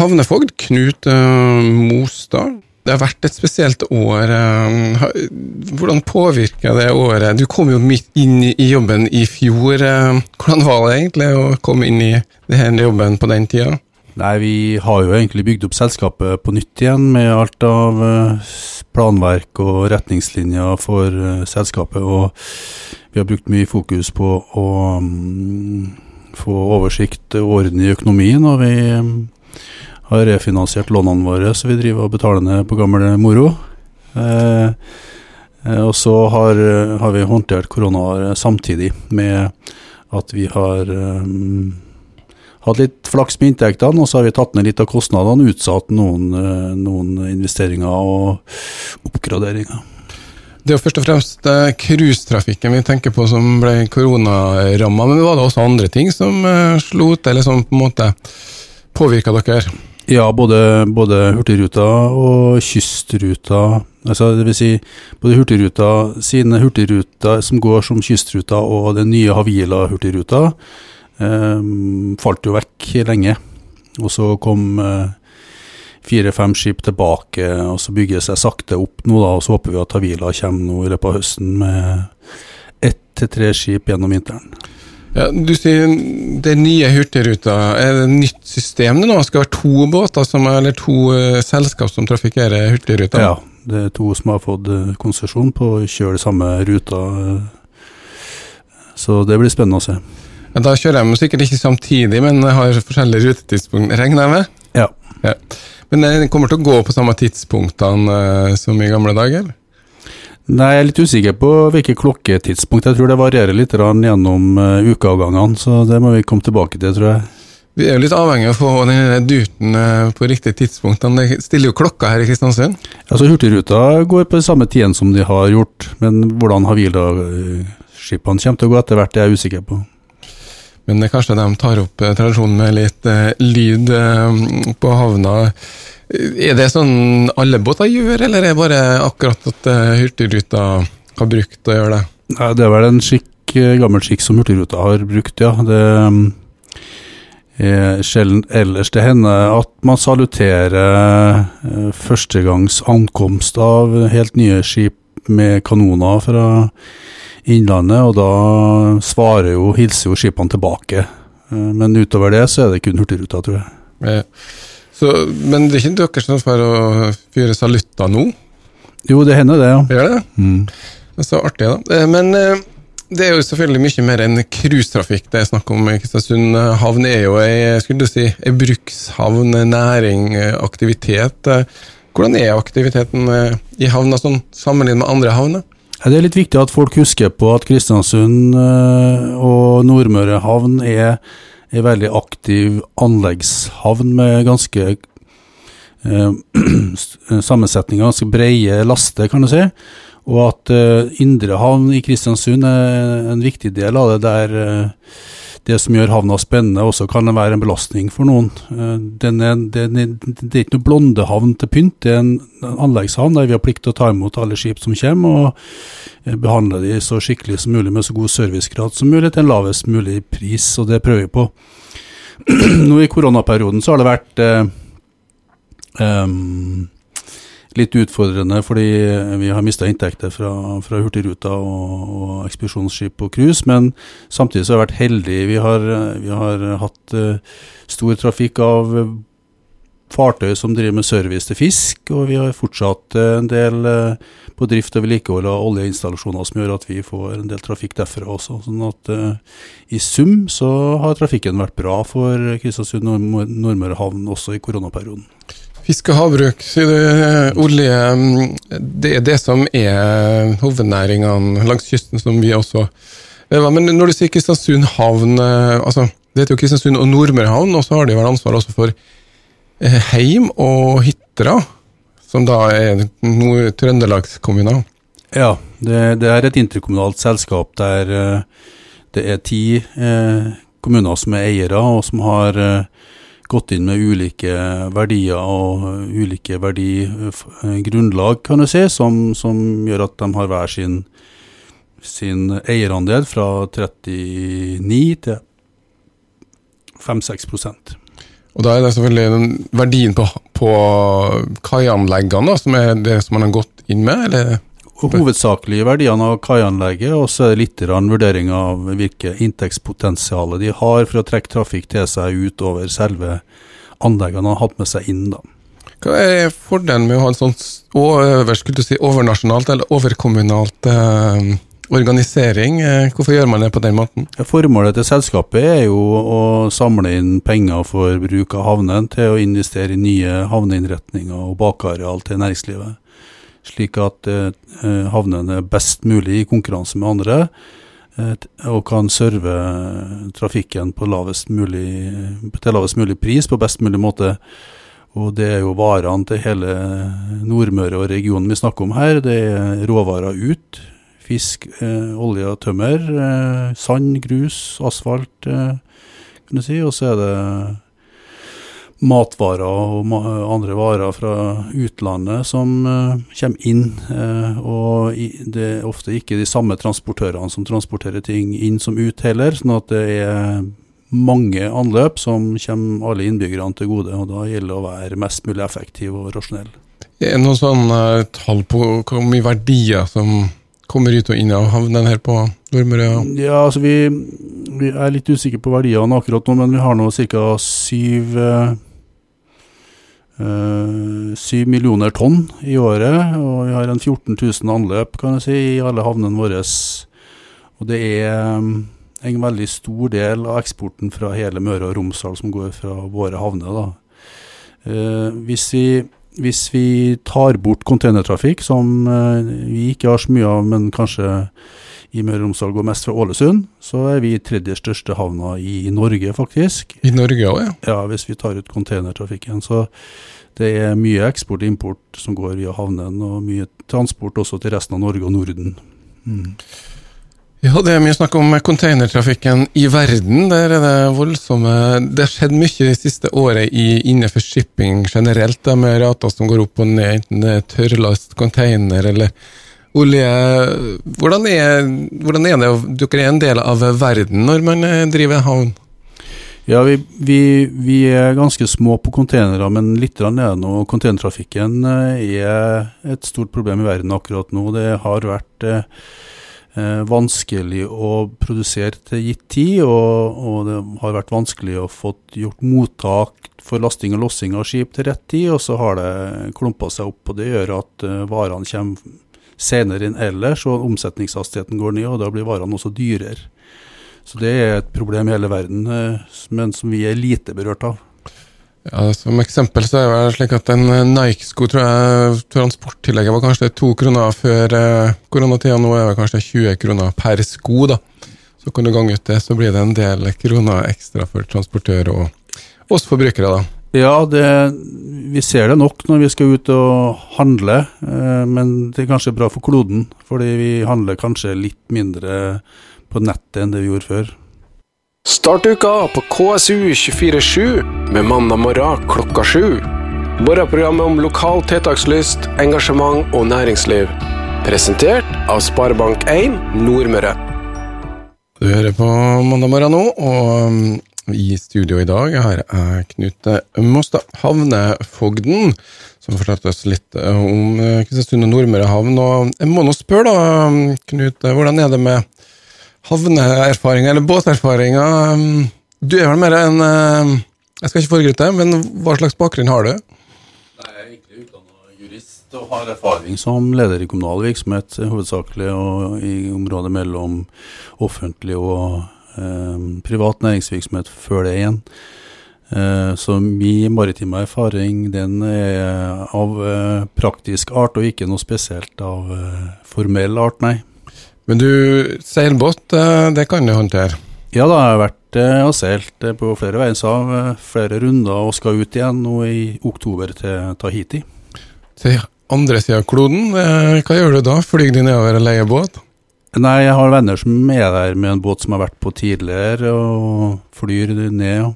havnefogd Knut uh, Mostad. Det har vært et spesielt år. Uh, hvordan påvirka det året? Du kom jo midt inn i jobben i fjor. Uh, hvordan var det egentlig å komme inn i denne jobben på den tida? Nei, Vi har jo egentlig bygd opp selskapet på nytt igjen, med alt av planverk og retningslinjer for selskapet. Og vi har brukt mye fokus på å um, få oversikt og orden i økonomien. Og vi um, har refinansiert lånene våre, så vi driver og betaler ned på gammel moro. Eh, eh, og så har, har, vi håndtert korona samtidig med at vi har um, hatt litt flaks med inntektene, og så har vi tatt ned litt av kostnadene, utsatt noen, eh, noen investeringer og oppgraderinger. Det er jo først og fremst cruisetrafikken vi tenker på som ble koronaramma, men var det også andre ting som slo til, eller som på en måte påvirka dere? Ja, både, både Hurtigruta og Kystruta. Altså, det vil si, både Hurtigruta sine hurtigruter som går som kystruta, og den nye Havila-hurtigruta eh, falt jo vekk lenge. Og så kom eh, fire-fem skip tilbake, og så bygger det seg sakte opp nå, da, og så håper vi at Havila kommer nå i løpet av høsten med ett til tre skip gjennom vinteren. Ja, du sier det nye Hurtigruta. Er det et nytt system det nå? Skal det være to båter som, eller to uh, selskap som trafikkerer Hurtigruta? Ja, det er to som har fått uh, konsesjon på å kjøre samme ruta. Uh, så det blir spennende å se. Ja, da kjører de sikkert ikke samtidig, men har forskjellige rutetidspunkt, regner jeg med? Ja. ja. Men den kommer til å gå på samme tidspunktene som i gamle dager? Nei, Jeg er litt usikker på hvilket klokketidspunkt. Jeg tror det varierer litt gjennom uh, ukeavgangene, så det må vi komme tilbake til, tror jeg. Vi er jo litt avhengig av å få denne duten uh, på riktig tidspunkt. Det stiller jo klokka her i Kristiansund. Altså, Hurtigruta går på samme tiden som de har gjort, men hvordan Havila-skipene kommer til å gå etter hvert, det er jeg usikker på. Men kanskje de tar opp uh, tradisjonen med litt lyd på havna. Er det sånn alle båter gjør, eller er det bare akkurat at uh, Hurtigruta har brukt å gjøre det? Nei, Det er vel en skikk, eh, gammel skikk som Hurtigruta har brukt, ja. Det mm, er sjelden ellers det hender at man saluterer uh, førstegangs ankomst av helt nye skip med kanoner fra Innlandet, og da svarer jo, hilser jo skipene tilbake. Men utover det så er det kun Hurtigruta, tror jeg. Eh. Så, men det er ikke dere som får å fyre salutter nå? Jo, det hender det, ja. Gjør det? Mm. Det er så artig, da. Eh, men eh, det er jo selvfølgelig mye mer enn cruisetrafikk det er snakk om. Kristiansund havn er jo ei, skulle du si, ei brukshavn, næring, aktivitet. Hvordan er aktiviteten i havna sånn, sammenlignet med andre havner? Det er litt viktig at folk husker på at Kristiansund og Nordmøre havn er ei veldig aktiv anleggshavn med ganske eh, sammensetninger, ganske breie laster, kan du si. Og at eh, indre havn i Kristiansund er en viktig del av det, der eh, det som gjør havna spennende, også kan være en belastning for noen. Eh, den er, den er, det er ikke noe blondehavn til pynt, det er en anleggshavn der vi har plikt til å ta imot alle skip som kommer, og eh, behandle de så skikkelig som mulig med så god servicegrad som mulig til en lavest mulig pris, og det prøver vi på. Nå i koronaperioden så har det vært eh, um, litt utfordrende fordi vi har mista inntekter fra, fra Hurtigruta og, og ekspedisjonsskip og cruise, men samtidig så har vi vært heldige. Vi har, vi har hatt uh, stor trafikk av fartøy som driver med service til fisk, og vi har fortsatt uh, en del uh, på drift og vedlikehold av oljeinstallasjoner som gjør at vi får en del trafikk derfra også. Sånn at i sum så har trafikken vært bra for Kristiansund Nordmøre havn også i koronaperioden. Fisk og havbruk. Olje, det er det som er hovednæringene langs kysten, som vi også Men når du sier Kristiansund havn altså, Det heter jo Kristiansund og Nordmøre havn, og så har de vel ansvar også for eh, Heim og Hitra, som da er Trøndelagskommuner? Ja, det, det, er et interkommunalt selskap der det er ti eh, kommuner som er eiere, og som har uh, gått inn med ulike verdier og ulike verdigrunnlag, kan du si, som, som, gjør at de har hver sin, sin eierandel fra 39 til 5-6 Og Og da er det selvfølgelig verdien på, på kaianleggene som er det som man har gått inn med, eller? Hovedsakelig verdiene av kaianlegget, og så er det litt vurdering av hvilket inntektspotensial de har for å trekke trafikk til seg utover selve anleggene de har hatt med seg inn. da. Hva er fordelen med å ha en sånn over, si, overnasjonalt eller overkommunalt eh, organisering? Eh, hvorfor gjør man det på den måten? Formålet til selskapet er jo å samle inn penger for bruk av havnen til å investere i nye havneinnretninger og bakareal til næringslivet. Slik at eh, havnen er best mulig i konkurranse med andre, eh, og kan serve trafikken på lavest mulig, til lavest mulig pris på best mulig måte. Og det er jo varene til hele Nordmøre og regionen vi snakker om her. Det er råvarer ut. Fisk, eh, olje og tømmer. Eh, sand, grus, asfalt, eh, kan du si. Og så er det matvarer og andre varer fra utlandet som uh, kommer inn. Uh, og det er ofte ikke de samme transportørene som transporterer ting inn som ut heller. sånn at det er mange anløp som kommer alle innbyggerne til gode. og Da gjelder det å være mest mulig effektiv og rasjonell. Er det noen sånne uh, tall på hvor mye verdier som kommer ut og inn av havnen her på Nordmøre? Ja, altså vi, vi, er litt usikre på verdiene akkurat nå, men vi har nå ca. syv uh, Syv millioner tonn i året, og vi har en 14 000 anløp kan jeg si, i alle havnene våre. Og det er um, en veldig stor del av eksporten fra hele Møre og Romsdal som går fra våre havner. Eh, hvis, vi, hvis, vi, tar bort containertrafikk, som eh, vi ikke har så mye av, men kanskje i Møre og Romsdal går mest fra Ålesund, så er vi tredje største havna i Norge, faktisk. I Norge òg, ja? Ja, hvis vi tar ut containertrafikken. Så det er mye eksport og import som går via havnen, og mye transport også til resten av Norge og Norden. Mm. Ja, det er mye snakk om containertrafikken i verden. Der er det voldsomme Det har skjedd mye det siste året i, innenfor shipping generelt, med rater som går opp og ned, enten det er tørrlast container eller olje. Hvordan er, hvordan er det? Dere er en del av verden når man eh, driver havn? Ja, vi, vi, vi, er ganske små på containere, men litt det nå. Containertrafikken eh, er et stort problem i verden akkurat nå. Det har vært eh, eh, vanskelig å produsere til gitt tid, og, og, det har vært vanskelig å få gjort mottak for lasting og lossing av skip til rett tid, og så har det klumpa seg opp. og Det gjør at eh, varene kommer senere enn ellers, og omsetningshastigheten går ned, og da blir varene også dyrere. Så det er et problem i hele verden, uh, men som vi er lite berørt av. Ja, Som eksempel så er det slik at en eh, Nike-sko tror jeg transporttillegget var kanskje to kroner før eh, koronatida. Nå er det kanskje 20 kroner per sko. da. Så kan du gange ut det, så blir det en del kroner ekstra for transportør og oss forbrukere. da. Ja, det, vi ser det nok når vi skal ut og handle, eh, men det er kanskje bra for kloden. Fordi vi handler kanskje litt mindre på nettet enn det vi gjorde før. Start uka på KSU247 med mandag morgen klokka sju. Morgenprogrammet om lokal tiltakslyst, engasjement og næringsliv. Presentert av Sparebank1 Nordmøre. Du hører på mandag morgen nå, og um, i studio i dag har jeg Knut Mostad, havnefogden, som fortalte oss litt om uh, Kristiansund og Nordmøre havn. Og jeg må nå spørre, da, Knut, hvordan er det med havneerfaringer, eller båterfaringer. Du er vel mer en uh, Jeg skal ikke foregripe men hva slags bakgrunn har du? Jeg er egentlig utdanna jurist og har erfaring som leder i kommunal virksomhet, hovedsakelig og i området mellom offentlig og eh, privat næringsvirksomhet før det igjen. Eh, så min maritime erfaring den er av eh, praktisk art, og ikke noe spesielt av eh, formell art, nei. Men du, seilbåt, eh, det kan du håndtere? Ja, da har jeg vært eh, og seilt eh, på flere verdenshav, flere runder, og skal ut igjen nå i oktober til Tahiti. Til andre sida av kloden, hva gjør du da? Flyr du nedover og leier båt? Nei, jeg har venner som er der med en båt som har vært på tidligere, og flyr ned. Ja.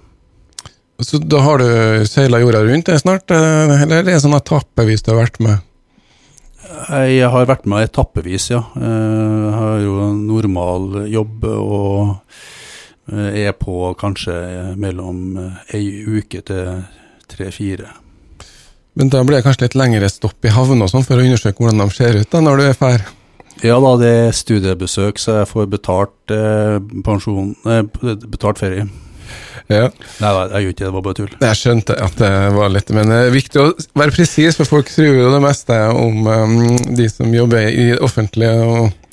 Så da har du seila jorda rundt det snart, eller er det sånn etappevis du har vært med? Jeg har vært med etappevis, ja. Jeg har jo en normal jobb og eh, er på kanskje mellom eh, ei uke til tre-fire. Men da blir det kanskje litt lengre stopp i havna sånn for å undersøke hvordan de ser ut da når du er ferdig? Ja da, det er studiebesøk, så jeg får betalt eh, pensjon eh, betalt ferie. Ja. Nei, nei, jeg gjorde ikke det, det var bare tull. Jeg skjønte at det var litt, men det er viktig å være presis, for folk tror jo det meste om um, de som jobber i offentlige. og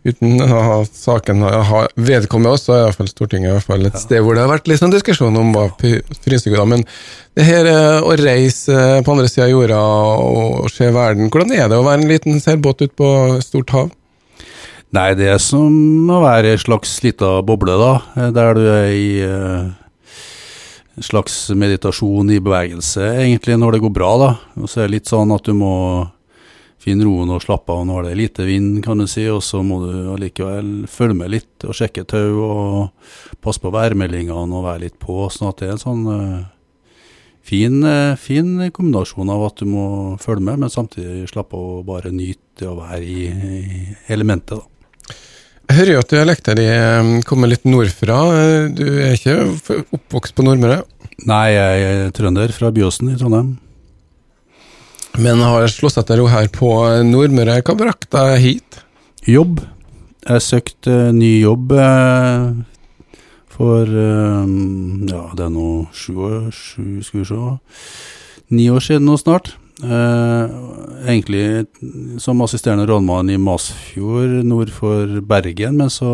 Uten ha saken har vedkommet oss, så er i hvert fall Stortinget i hvert fall et sted hvor det har vært litt sånn diskusjon om hva frynsegutter Men det her eh, å reise eh, på andre sida av jorda og se verden, hvordan er det å være en liten seilbåt ute på stort hav? Nei, det er som å være ei slags lita boble, da. eh, Der du er i en slags meditasjon i bevegelse, egentlig, når det går bra, da. Og så er det litt sånn at du må finne roen og slappe av det er lite vind, kan du si. Og så må du allikevel følge med litt og sjekke tau og passe på værmeldingene og være litt på. Sånn at det er en sånn uh, fin, uh, fin kombinasjon av at du må følge med, men samtidig slappe av og bare nyte å være i, i elementet, da. Jeg hører jo at dialekten din kommer litt nordfra. Du er ikke oppvokst på Nordmøre? Nei, jeg er trønder fra Byåsen i Trondheim. Men har slått til ro her på Nordmøre. Hva brakte deg hit? Jobb. Jeg søkte ny jobb eh, for eh, ja, det er nå sju år, sju, skal vi se, ni år siden nå snart. Eh, egentlig som assisterende rådmann i Masfjord nord for Bergen, men så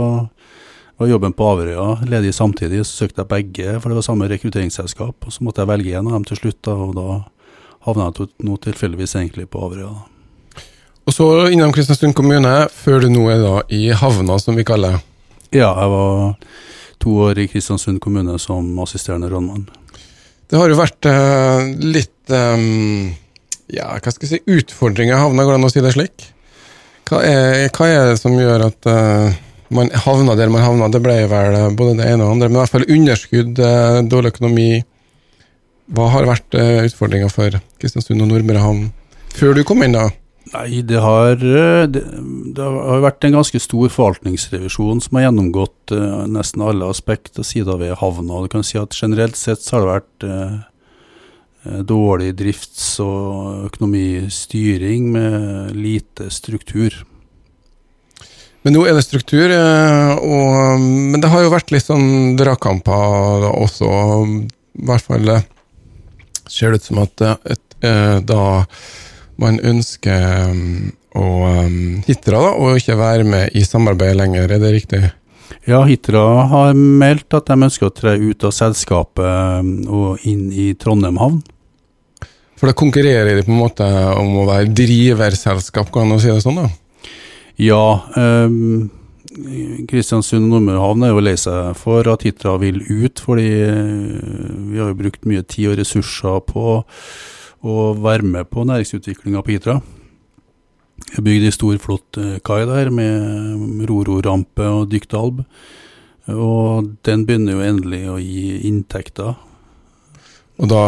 var jobben på Averøya ledig samtidig, så søkte jeg begge, for det var samme rekrutteringsselskap. Og så måtte jeg velge en av dem til slutt, da, og da havna jeg nå tilfeldigvis egentlig på Averøya. Og så innom Kristiansund kommune, før du nå er da i havna, som vi kaller det. Ja, jeg var to år i Kristiansund kommune som assisterende rådmann. Det har jo vært eh, litt um, ja, hva skal jeg si, utfordringer i havna, går det an å si det slik? Hva er, hva er det som gjør at uh, man havna der man havna? Det ble vel både det ene og det andre, men i hvert fall underskudd, dårlig økonomi. Hva har vært eh, utfordringa for Kristiansund og Nordmørehavn før du kom inn, da? Nei, det har, eh, det, det har vært en ganske stor forvaltningsrevisjon som har gjennomgått uh, nesten alle aspekt og sider ved havna. Du kan si at Generelt sett så har det vært eh, dårlig drifts- og økonomistyring med lite struktur. Men nå er det struktur, og, men det har jo vært litt sånn dragkamper også. I hvert fall ser det ut som at eh, et, eh, da man ønsker um, å um, Hitra da, og ikke være med i samarbeidet lenger, er det riktig? Ja, Hitra har meldt at de ønsker å tre ut av selskapet eh, og inn i Trondheim havn. For da konkurrerer de på en måte om å være driverselskap, kan man si det sånn? da? Ja, um, Kristiansund Nordmøre er jo lei seg for at Hitra vil ut, fordi eh, vi har jo brukt mye tid og ressurser på å være med på næringsutviklinga på Hitra. Vi har bygd ei stor, flott eh, kai der med rororampe og dyktalb. Og den begynner jo endelig å gi inntekter. Og da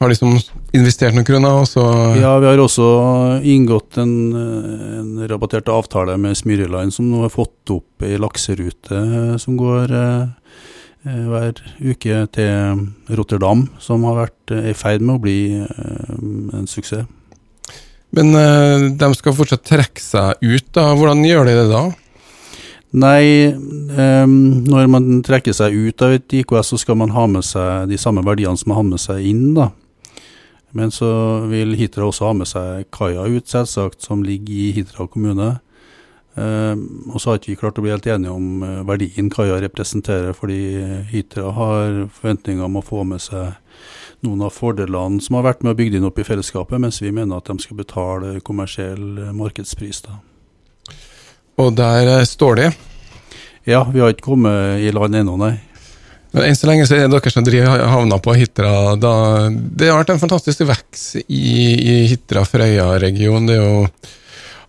har liksom investert noen kroner, og så Ja, vi har også inngått en, en rabattert avtale med Smyrjeline, som nå har fått opp ei lakserute som går eh, eh, hver uke til Rotterdam, som har vært eh, i ferd med å bli eh, en suksess. Men eh, de skal fortsatt trekke seg ut, da. Hvordan gjør de det da? Nei, em, når man trekker seg ut av et IKS, så skal man ha med seg de samme verdiene som man har med seg inn, da. Men så vil Hitra også ha med seg kaia ut, selvsagt, som ligger i Hitra kommune. Em, og så har ikke vi klart å bli helt enige om eh, verdien kaia representerer, fordi Hitra har forventninger om å få med seg noen av fordelene som har vært med å bygge inn opp i fellesskapet, mens vi mener at de skal betale kommersiell eh, markedspris. da. Og der eh, står de. Ja, vi har ikke kommet i land ennå, nei. Men enn så lenge så er det dere som driver havna på Hitra. Da, det har vært en fantastisk vekst i, i Hitra-Frøya-regionen. Det er jo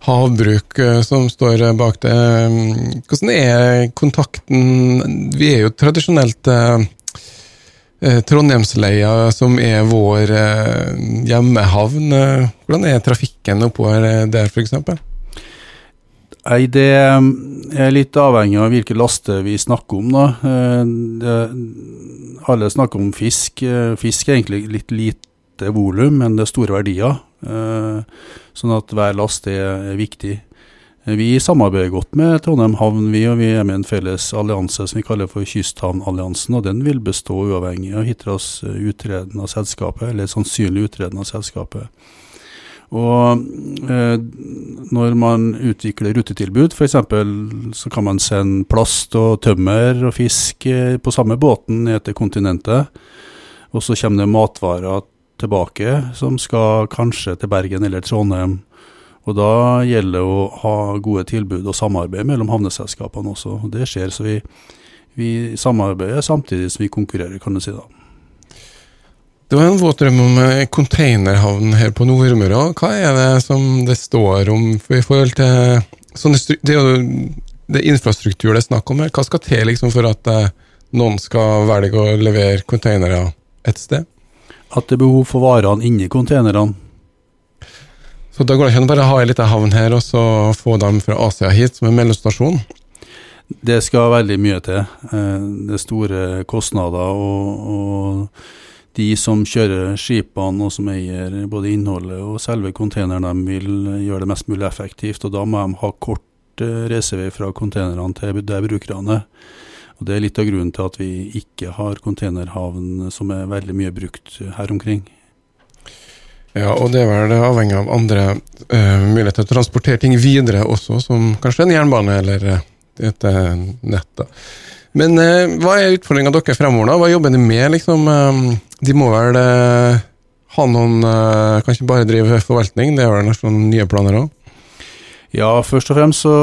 havbruk eh, som står bak det. Hvordan er kontakten Vi er jo tradisjonelt eh, eh, Trondheimsleia, som er vår eh, hjemmehavn. Eh, Hvordan er trafikken oppover der, f.eks.? Nei, det er litt avhengig av hvilke laster vi snakker om, da. Det, alle snakker om fisk. Fisk er egentlig litt lite volum, men det er store verdier. Sånn at hver last er viktig. Vi samarbeider godt med Trondheim havn, vi, og vi er med en felles allianse som vi kaller for Kysthavnalliansen. og Den vil bestå uavhengig av Hitras utredende selskapet, eller sannsynlig utredende av selskapet. Og eh, når man utvikler rutetilbud, f.eks. så kan man sende plast og tømmer og fisk eh, på samme båten ned til kontinentet. Og så kommer det matvarer tilbake som skal kanskje til Bergen eller Trondheim og da gjelder det å ha gode tilbud og samarbeid mellom havneselskapene også. og Det skjer, så vi, vi samarbeider samtidig som vi konkurrerer, kan du si da. Det var en våt drøm om containerhavn her på Nordmøre. Hva er det som det står om i forhold til sånne, Det det infrastruktur det er snakk om her. Hva skal til liksom, for at eh, noen skal velge å levere containere et sted? At det er behov for varene inni containerne. Så da går det ikke an bare ha ei lita havn her, og så få dem fra Asia hit som en mellomstasjon? Det skal veldig mye til. Eh, det er store kostnader. og, og de som kjører skipene og som eier både innholdet og selve containeren, de vil gjøre det mest mulig effektivt. og Da må de ha kort eh, reisevei fra containerne til der brukerne og Det er litt av grunnen til at vi ikke har containerhavn som er veldig mye brukt her omkring. Ja, og det er vel avhengig av andre uh, muligheter til å transportere ting videre også, som kanskje en jernbane eller uh, et nett. Men uh, hva er utfordringa deres fremover, da? Hva jobber de med, liksom? de må vel ha noen Kan ikke bare drive forvaltning, det er vel noen nye planer òg? Ja, først og fremst så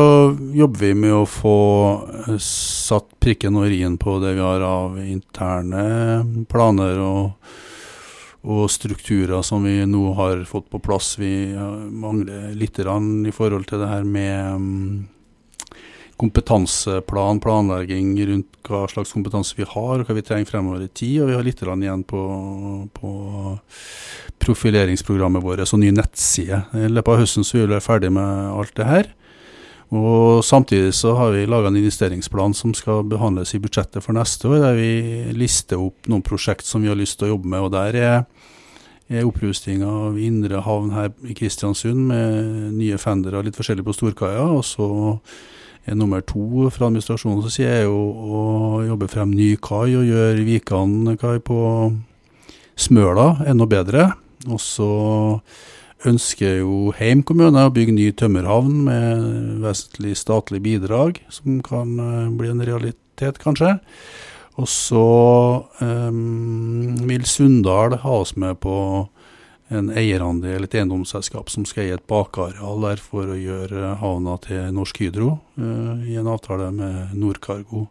jobber vi med å få satt prikken og i-en på det vi har av interne planer og og strukturer som vi nå har fått på plass. Vi mangler litt i forhold til det her med mm, kompetanseplan, planlegging rundt hva slags kompetanse vi har, og hva vi trenger fremover i tid. Og vi har litt igjen på, på profileringsprogrammet vårt og ny nettside. I løpet av høsten så vil vi være ferdig med alt det her. Og Samtidig så har vi laga en investeringsplan som skal behandles i budsjettet for neste år, der vi lister opp noen prosjekt som vi har lyst til å jobbe med. og Der er, er opprustinga av indre havn her i Kristiansund med nye fendere litt forskjellig på Storkaia. Og så nummer to fra administrasjonens side er jo å jobbe frem ny kai og gjøre Vikan kai på Smøla enda bedre. Og så ønsker jo Heim kommune å bygge ny tømmerhavn med vesentlig statlig bidrag, som kan uh, bli en realitet, kanskje. Og så um, vil Sunndal ha oss med på en eierandel, et eiendomsselskap som skal eie et bakareal der for å gjøre havna til Norsk Hydro uh, i en avtale med Nordkargo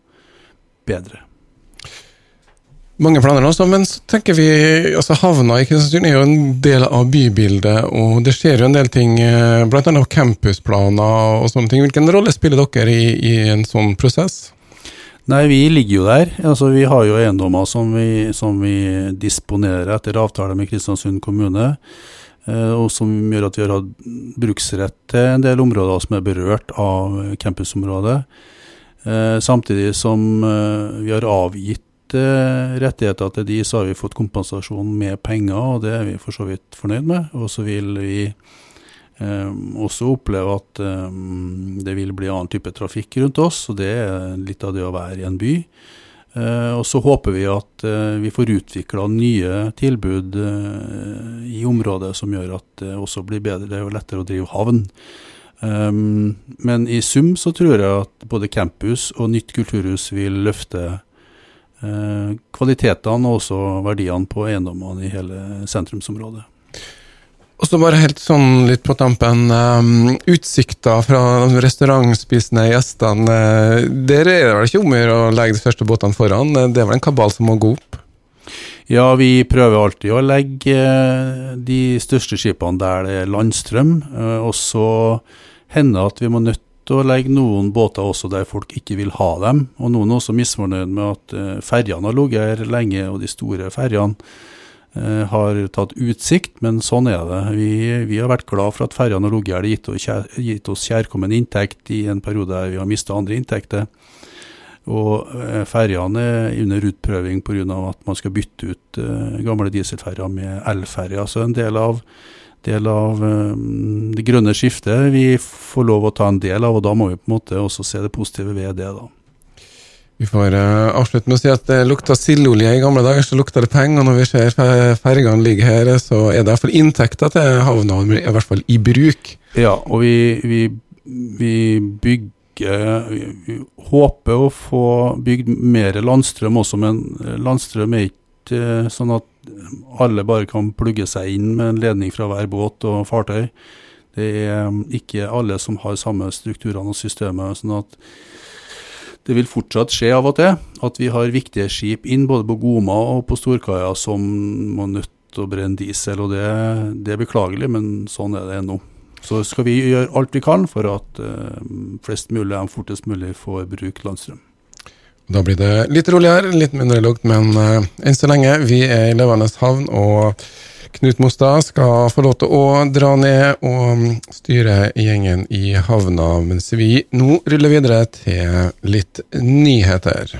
bedre mange planer, også, men så tenker vi altså Havna i Kristiansund er jo en del av bybildet, og det skjer jo en del ting, eh, bl.a. campusplaner og sånne ting. Hvilken rolle spiller dere i, i, en sånn prosess? Nei, Vi ligger jo der. Altså, Vi har jo eiendommer som vi, som vi disponerer etter avtale med Kristiansund kommune. Eh, og som gjør at vi har hatt bruksrett til en del områder som er berørt av campusområdet. Eh, samtidig som vi har avgitt Eh, rettigheter til de, så har vi fått kompensasjon med penger, og det er vi for så vidt fornøyd med. Og så vil vi eh, også oppleve at eh, det vil bli annen type trafikk rundt oss, og det er litt av det å være i en by. Eh, og så håper vi at eh, vi får utvikla nye tilbud eh, i området som gjør at det også blir bedre. Jo lettere å drive havn. Men i sum så tror jeg at både campus og nytt kulturhus vil løfte Eh, kvalitetene og også verdiene på eiendommene i hele sentrumsområdet. Og så bare helt sånn litt på tampen. Um, utsikta fra restaurantspisende gjestene. Uh, der er det vel ikke om å gjøre å legge de første båtene foran? Det er vel en kabal som må gå opp? Ja, vi prøver alltid å legge de største skipene der det er landstrøm. Og så hender at vi må nødt til å legge noen båter også der folk ikke vil ha dem. Og noen er også misfornøyd med at ferjene har ligget her lenge, og de store ferjene. Eh, har tatt utsikt, men sånn er det. Vi, vi har vært glad for at ferjene har ligget her. Det har gitt, oss kjær- kjærkommen inntekt i en periode der vi har mista andre inntekter. Og eh, ferjene er under utprøving pga. at man skal bytte ut eh, gamle dieselferjer med elferjer. Så en del av, del av det grønne skiftet vi får lov å ta en del av, og da må vi på en måte også se det positive ved det. da. Vi får eh, avslutte med å si at det lukta sildolje i gamle dager, så lukta det penger. Når vi ser fergene ligge her, så er det iallfall inntekter til havna, i hvert fall i bruk. Ja, og vi, vi, vi bygger vi, vi håper å få bygd mer landstrøm også, men landstrøm er ikke eh, sånn at alle bare kan plugge seg inn med en ledning fra hver båt og fartøy. Det er um, ikke alle som har samme strukturene og systemet. sånn at det vil fortsatt skje av og til at vi har viktige skip inn både på Goma og på Storkaia som må nødt til å brenne diesel. og det, det er beklagelig, men sånn er det nå. Så skal vi gjøre alt vi kan for at eh, flest mulig og fortest mulig får bruke landstrøm. Da blir det litt roligere, litt mindre lukt, men eh, enn så lenge, vi er i levende havn, og Knut Mostad skal få lov til å dra ned og styre gjengen i havna, mens vi nå ruller videre til litt nyheter.